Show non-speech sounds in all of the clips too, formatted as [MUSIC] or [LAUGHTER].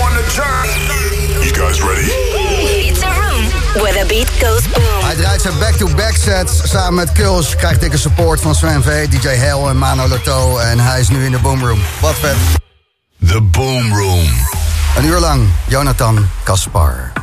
on. You guys ready? It's a room where the beat goes boom. Hij draait zijn back-to-back sets samen met Kuls. Krijgt dikke support van Sven V, DJ Hell en Mano Lotto. En hij is nu in de Boomroom. Wat vet. The Boom Room. Een uur lang, Jonathan Kaspar.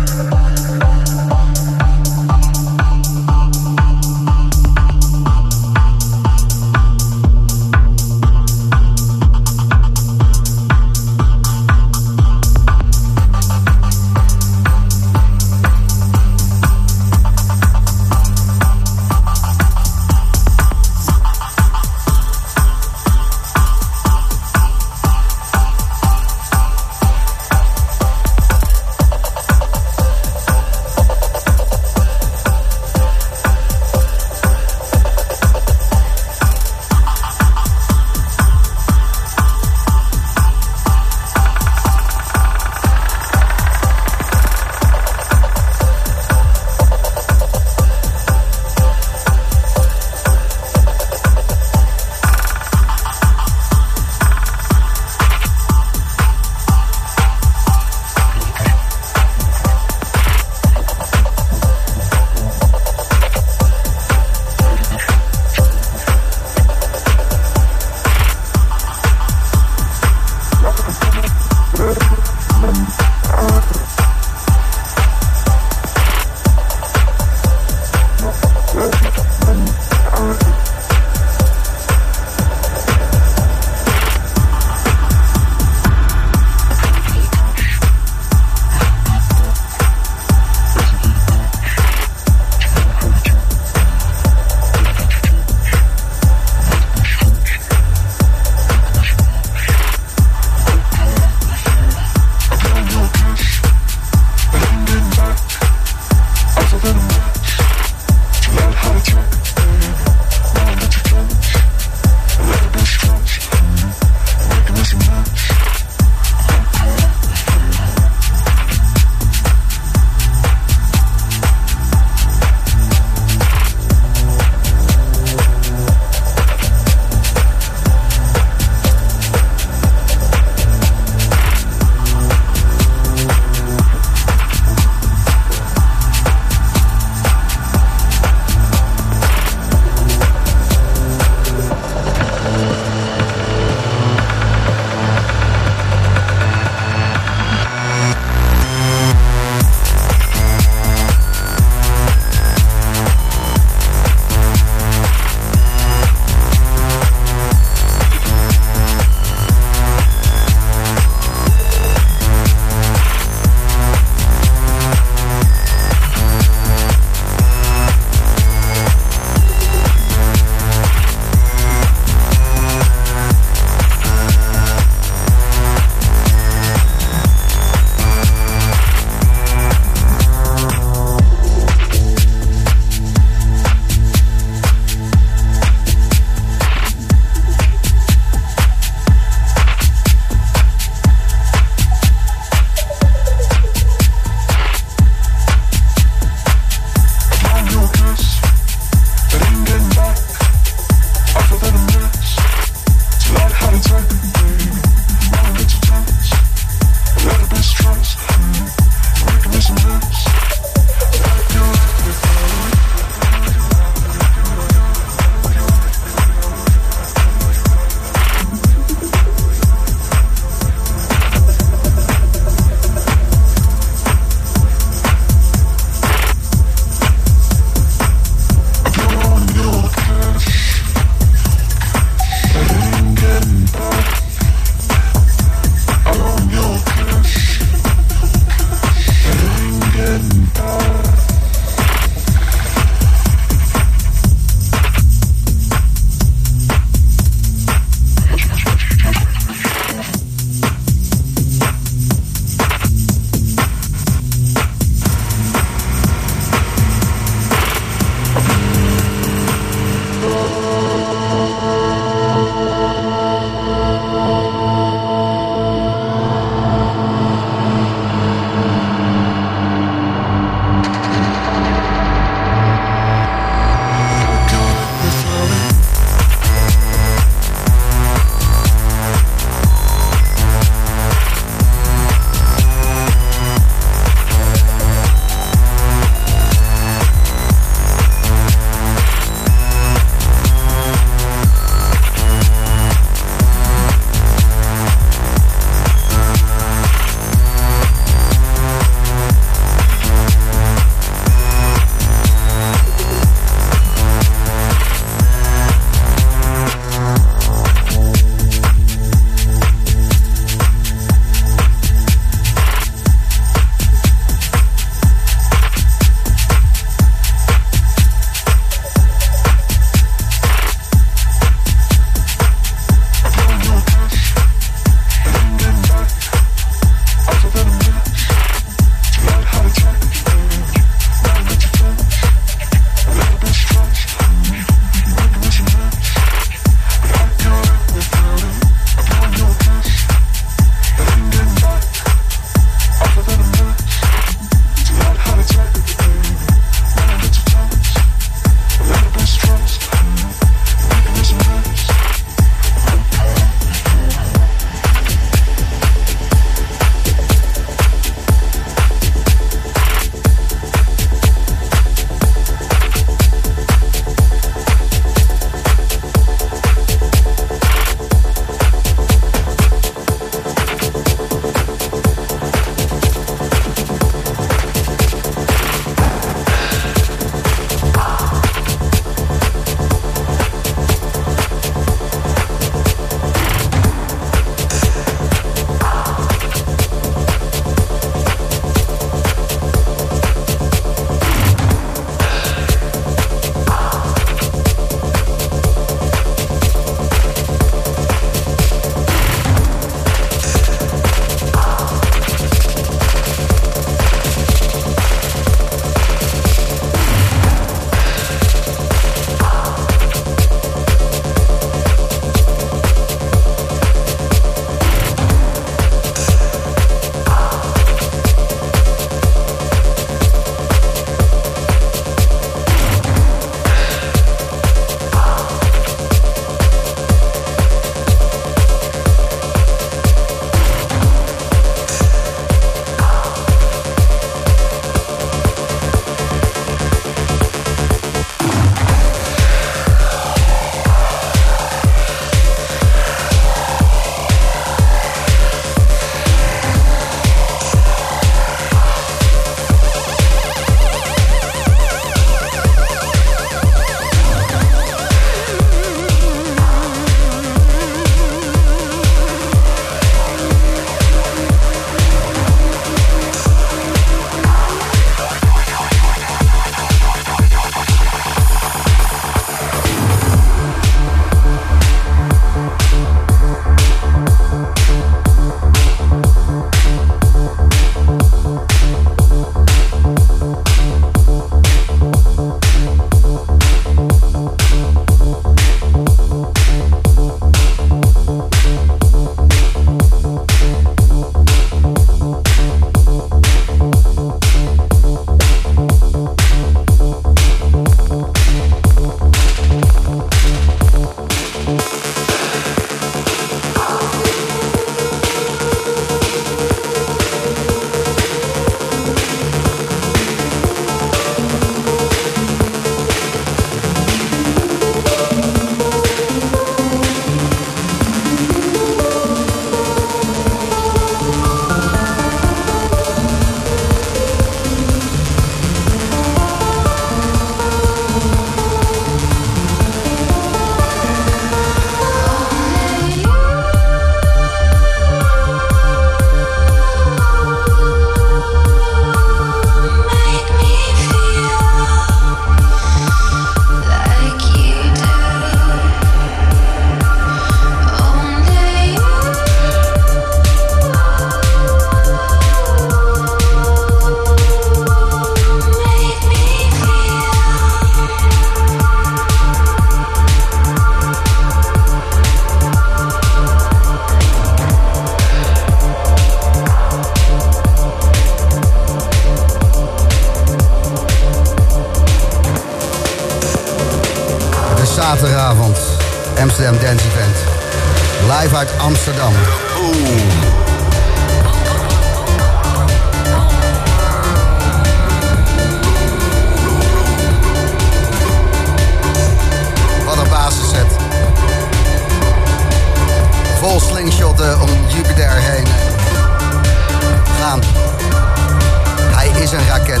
Is een raket.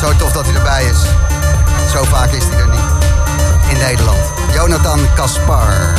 Zo tof dat hij erbij is. Zo vaak is hij er niet. In Nederland. Jonathan Kaspar.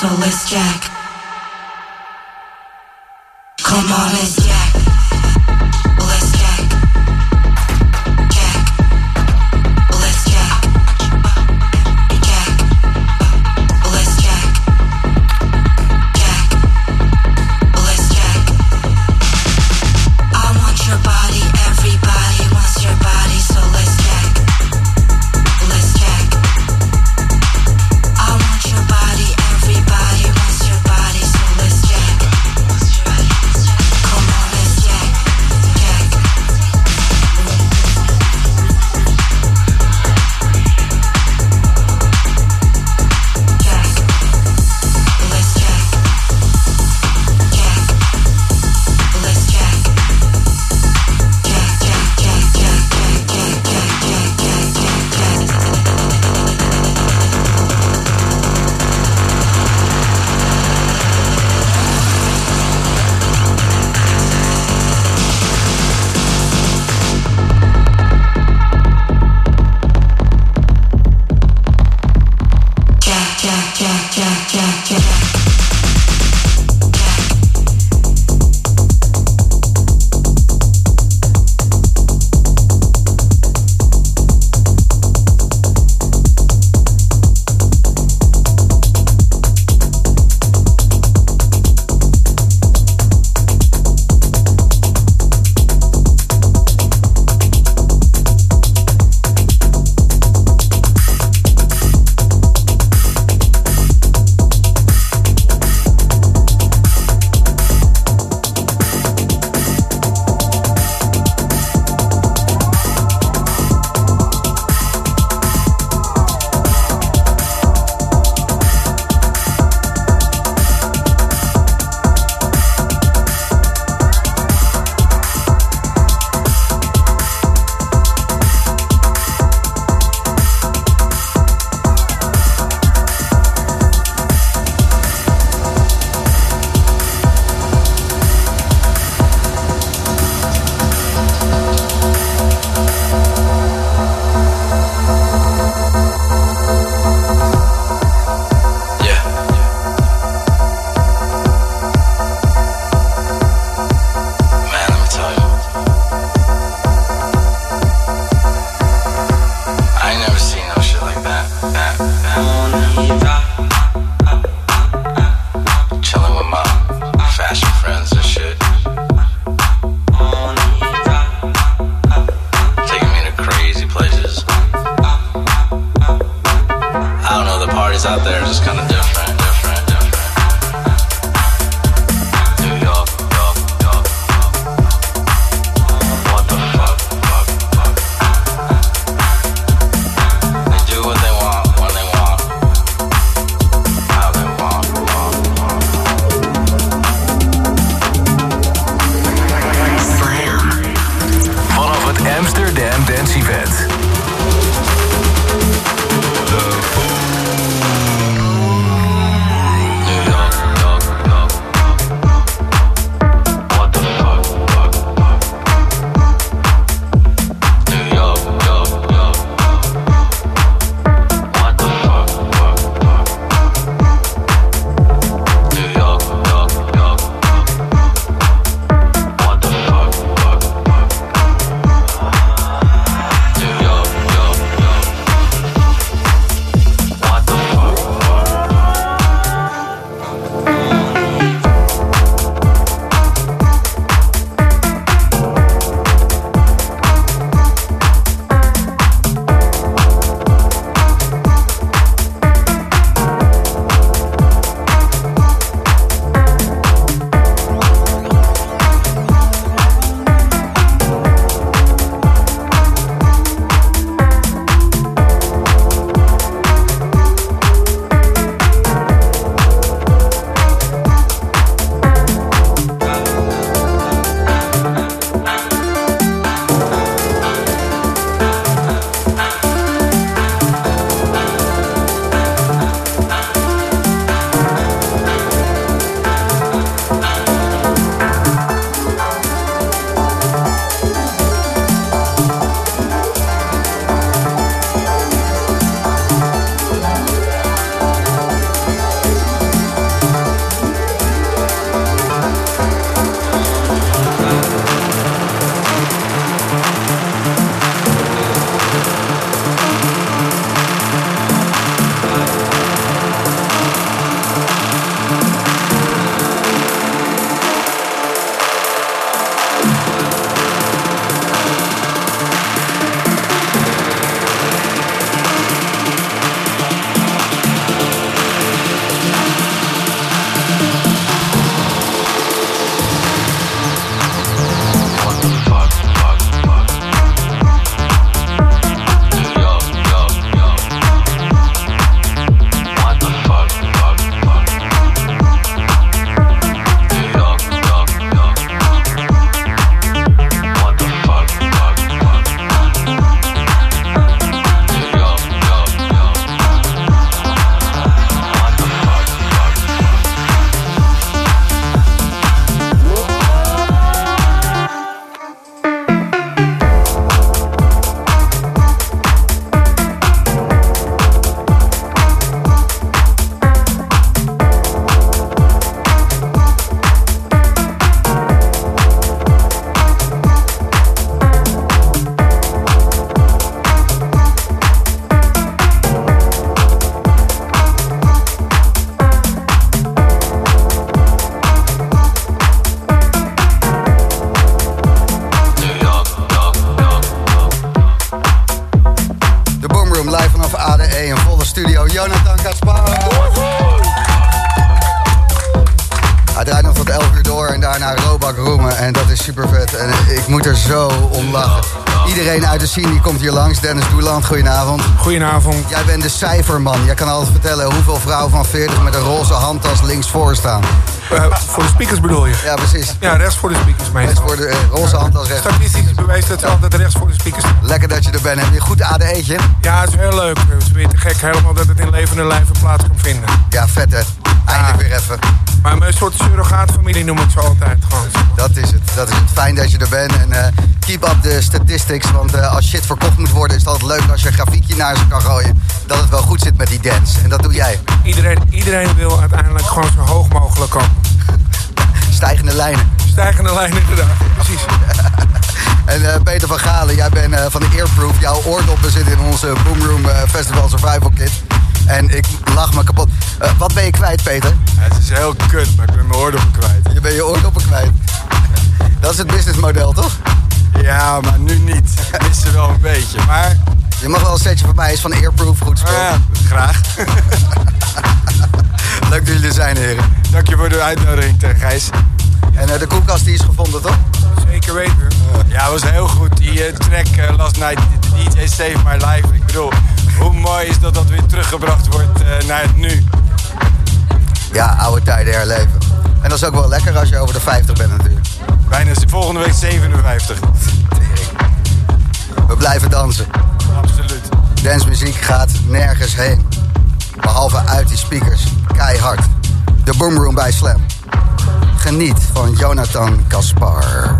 So listen. Goedenavond. Jij bent de cijferman. Jij kan altijd vertellen hoeveel vrouwen van 40 met een roze handtas links voor staan. Uh, voor de speakers bedoel je? Ja, precies. Ja, rechts voor de speakers meestal. Rechts voor de uh, roze handtas rechts. Statistisch bewijst dat ze altijd rechts voor de speakers staan. Lekker dat je er bent. Heb je een goed ADE'tje? Ja, het is heel leuk. Het is weer te gek helemaal dat het in levende lijven plaats kan vinden. Ja, vet hè. Eindelijk weer even. Maar mijn soort surrogaatfamilie noem ik ze altijd gewoon. Dat is het. Dat is het. Fijn dat je er bent. En uh, keep up de statistics. Want uh, als shit verkocht moet worden, is het altijd leuk als je een grafiekje naar ze kan gooien. Dat het wel goed zit met die dance. En dat doe jij. Iedereen, iedereen wil uiteindelijk gewoon zo hoog mogelijk komen. [LAUGHS] Stijgende lijnen. Stijgende lijnen, inderdaad. Precies. [LAUGHS] En uh, Peter van Galen, jij bent uh, van de Earproof. Jouw oordoppen zitten in onze Boomroom uh, Festival Survival Kit. En ik lach me kapot. wat ben je kwijt, Peter? Ja, het is heel kut, maar ik ben mijn oordoppen kwijt. Je bent je oordoppen kwijt. [LAUGHS] Dat is het businessmodel, toch? Ja, maar nu niet. Missen wel een beetje, maar... Je mag wel een setje van mij, is van Earproof, goed spul. Ja, graag. [LAUGHS] Leuk dat jullie er zijn, heren. Dank je voor de uitnodiging, Gijs. En uh, de koelkast die is gevonden, toch? Zeker weten. Uh, ja, was heel goed. Die uh, track last night, DJ Save My Life. Ik bedoel, hoe mooi is dat dat weer teruggebracht wordt naar het nu. Ja, oude tijden herleven. En dat is ook wel lekker als je over de 50 bent natuurlijk. Bijna volgende week 57. We blijven dansen. Absoluut. Dancemuziek gaat nergens heen. Behalve uit die speakers. Keihard. De Boomroom bij Slam. Geniet van Jonathan Kaspar.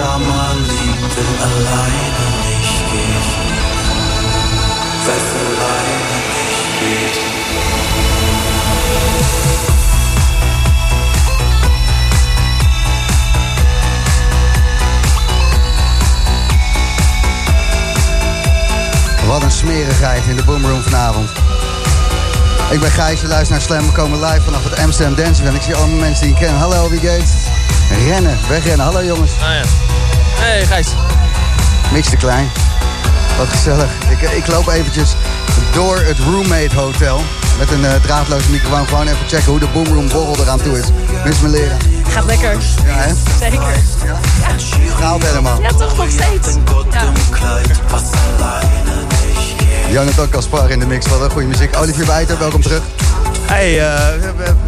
Schammer alleine nicht geht. Was alleine nicht geht. Wat een smerigheid in de Boomroom vanavond. Ik ben Gijs, je luistert naar Slam. We komen live vanaf het Amsterdam Dance En ik zie allemaal mensen die ik ken. Hallo, wie gaat? Rennen, wegrennen. Hallo jongens. Ah ja. Hey Gijs. Niks te klein. Wat gezellig. Ik, ik loop eventjes door het Roommate Hotel. Met een uh, draadloze microfoon. Gewoon even checken hoe de Boomroom borrel eraan toe is. Mis me leren. Gaat lekker. Ja, hè? Zeker. Ja. Gaat helemaal. Ja, toch nog steeds. Ja. Jonathan Kaspar in de mix. Wat een goede muziek. Olivier Bijter, welkom terug. Hey, uh,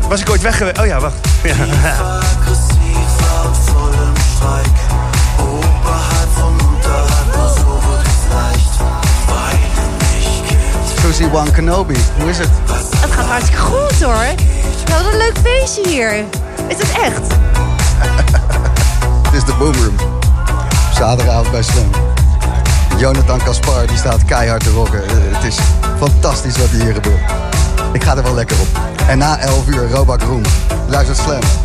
was ik ooit weg geweest? Oh ja, wacht. [LAUGHS] Ja. One Kenobi, hoe is het? Het gaat hartstikke goed hoor. We hadden een leuk feestje hier. Is het echt? [LAUGHS] het is de Boomroom. Zaterdagavond bij Slam. Jonathan Kaspar die staat keihard te rocken. Het is fantastisch wat hier gebeurt. Ik ga er wel lekker op. En na 11 uur Robak Room. Luister Slam.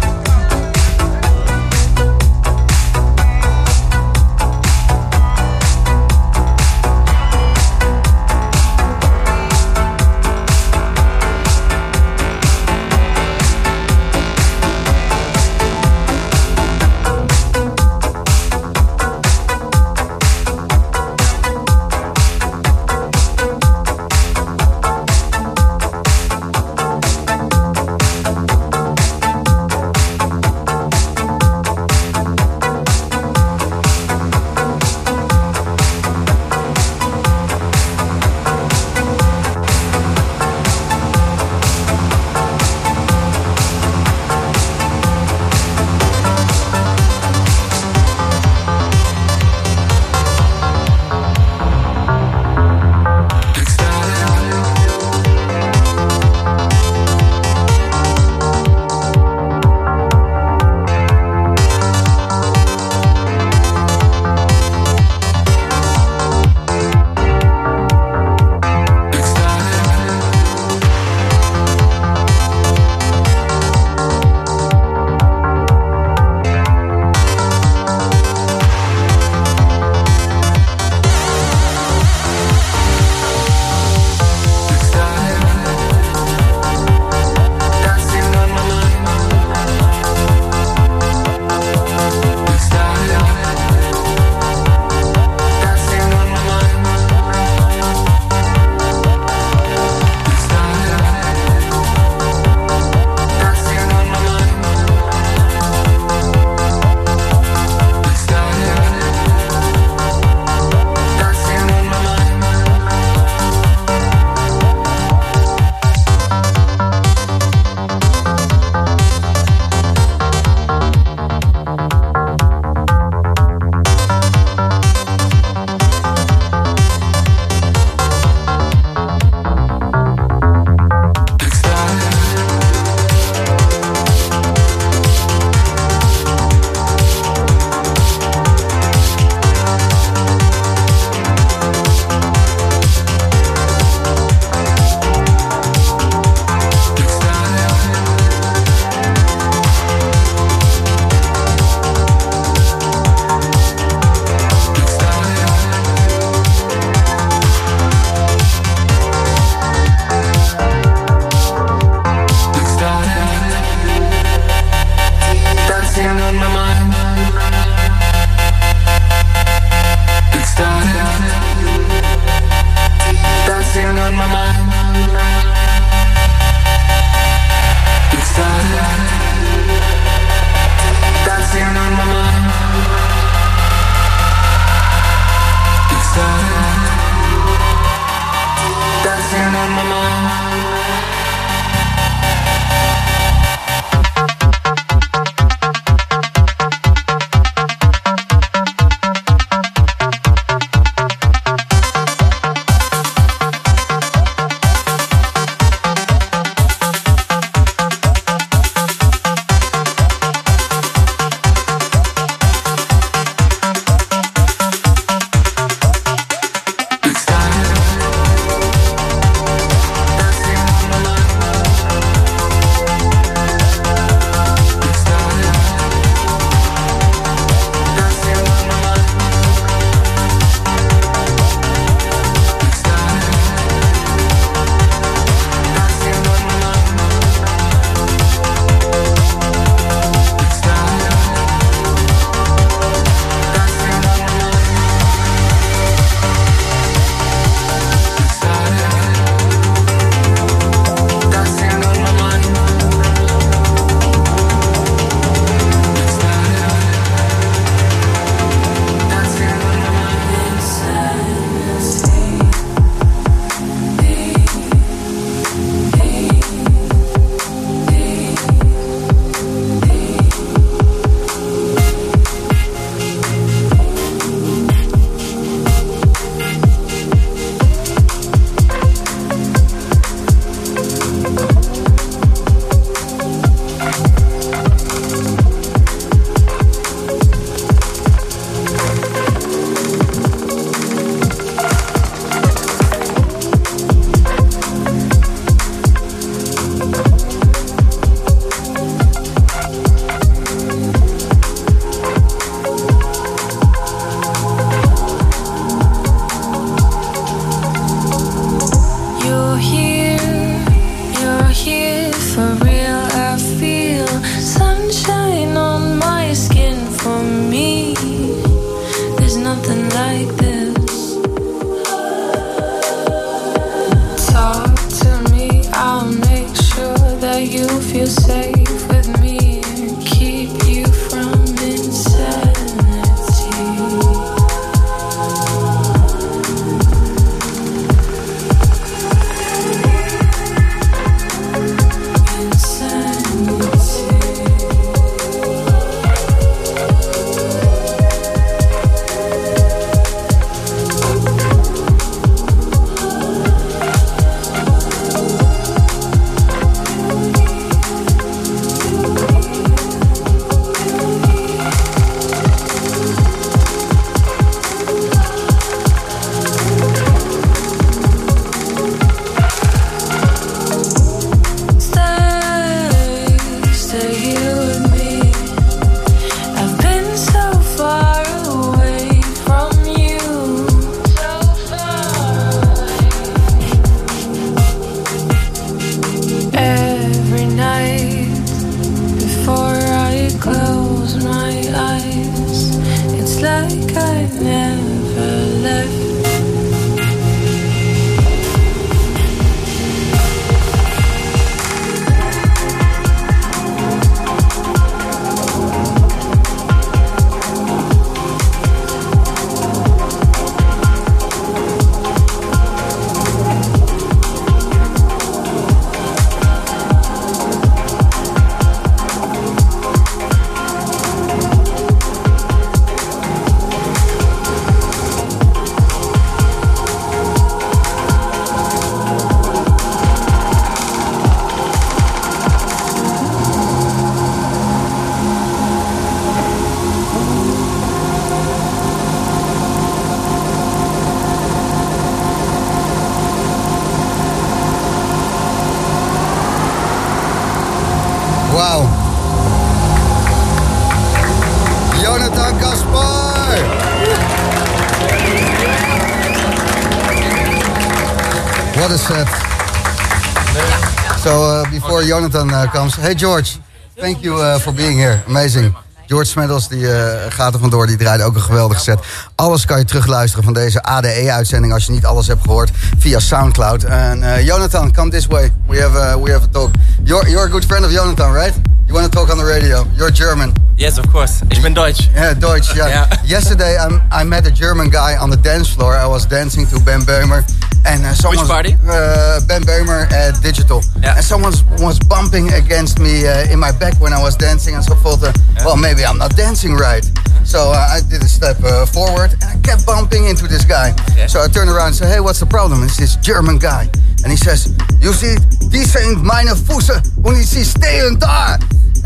Jonathan comes, hey George, thank you uh, for being here. Amazing. George Smeddels die, uh, gaat er vandoor, die draaide ook een geweldige set. Alles kan je terugluisteren van deze ADE-uitzending als je niet alles hebt gehoord via Soundcloud. En Jonathan, come this way. We have, uh, we have a talk. You're, you're a good friend of Jonathan, right? You want to talk on the radio? You're German. Yes, of course. Ich bin Deutsch. Yeah, Deutsch. Yeah. Yeah. [LAUGHS] Yesterday, I'm, I met a German guy on the dance floor. I was dancing to Ben Böhmer, and uh, someone party? Uh, Ben Böhmer at Digital, Yeah. and someone was bumping against me uh, in my back when I was dancing, and so forth. Uh, Well, maybe I'm not dancing right. So uh, I did a step uh, forward, and I kept bumping into this guy. Yeah. So I turned around and said, "Hey, what's the problem?" It's this German guy, and he says, "You see, die zijn meine Füße und ich sie stehen da."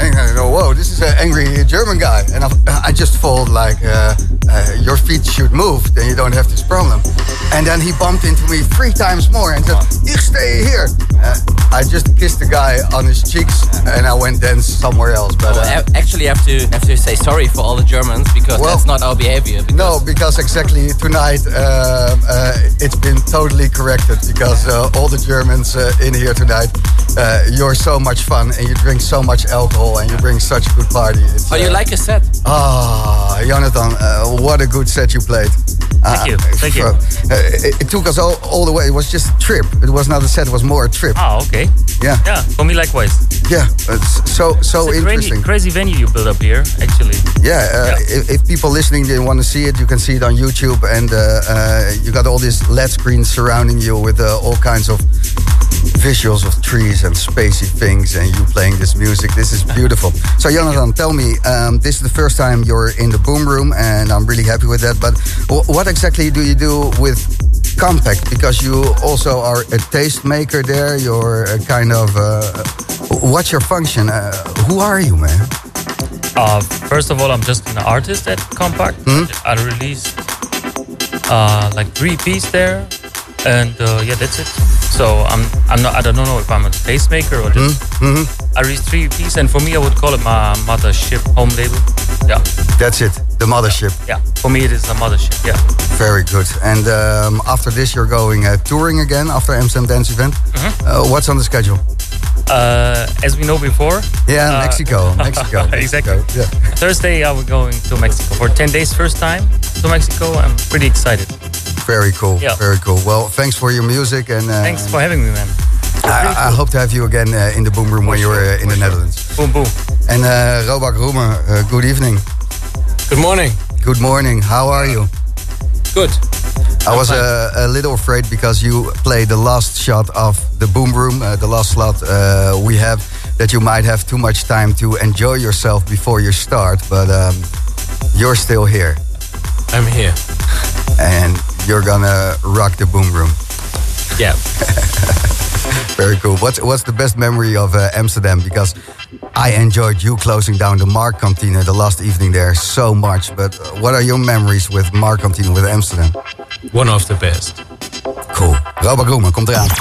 And I go, whoa, this is an angry German guy. And I, I just felt like, uh, uh, your feet should move, then you don't have this problem. And then he bumped into me three times more and said, ich stay here. Uh, I just kissed the guy on his cheeks and I went dance somewhere else. But Well, uh, actually, I have to have to say sorry for all the Germans because Well- that's not our behavior. Because no, because exactly tonight um, uh, it's been totally corrected because uh, all the Germans uh, in here tonight, uh, you're so much fun and you drink so much alcohol and you bring such a good party. It's, Oh, you uh, like a set? Ah, Jonathan, uh, what a good set you played. Thank you, thank you. it, it took us all, all the way. It was just a trip. It was not a set. It was more a trip. Ah, okay. Yeah, Yeah, for me likewise. yeah. It's so so it's a interesting. crazy, crazy venue you built up here, actually. Yeah, uh, If, if people listening they want to see it, you can see it on YouTube, and uh, uh, you got all these LED screens surrounding you with uh, all kinds of visuals of trees and spacey things, and you playing this music. This is beautiful. So, Jonathan, tell me, um, this is the first time you're in the boom room, and I'm really happy with that. But wh- what exactly do you do with Compact? Because you also are a taste maker there. You're a kind of uh, what's your function? Uh, who are you, man? Uh, first of all, I'm just an artist at Compact. Hmm? I released uh, like three pieces there, and uh, yeah, that's it. So I'm I'm not I don't know if I'm a tastemaker or just Hmm? I released three pieces, and for me, I would call it my mothership home label. Yeah, That's it. The mothership. yeah. For me, it is the mothership. Yeah. Very good. And um, after this, you're going uh, touring again after Amsterdam Dance Event. Mm-hmm. Uh, what's on the schedule? Uh, as we know before. Yeah, uh, Mexico. [LAUGHS] Mexico. [LAUGHS] exactly. Mexico, Yeah. Thursday, I will going to Mexico for 10 days, first time to Mexico. I'm pretty excited. Very cool. Yeah. Very cool. Well, thanks for your music, and uh, Thanks for having me, man. I, I hope to have you again uh, in the boom room when you're uh, in the Netherlands. Boom, boom. And uh, Robak Roemer, uh, good evening. Good morning. Good morning. How are you? Good. I was uh, a little afraid because you played the last shot of the boom room, uh, the last slot uh, we have, that you might have too much time to enjoy yourself before you start. But um, you're still here, I'm here. and you're gonna rock the boom room. Yeah. [LAUGHS] Very cool. What's what's the best memory of uh, Amsterdam? Because I enjoyed you closing down the Mark Kantine the last evening there so much. But what are your memories with Mark Kantine with Amsterdam? One of the best. Cool. Robert Roemer komt eraan.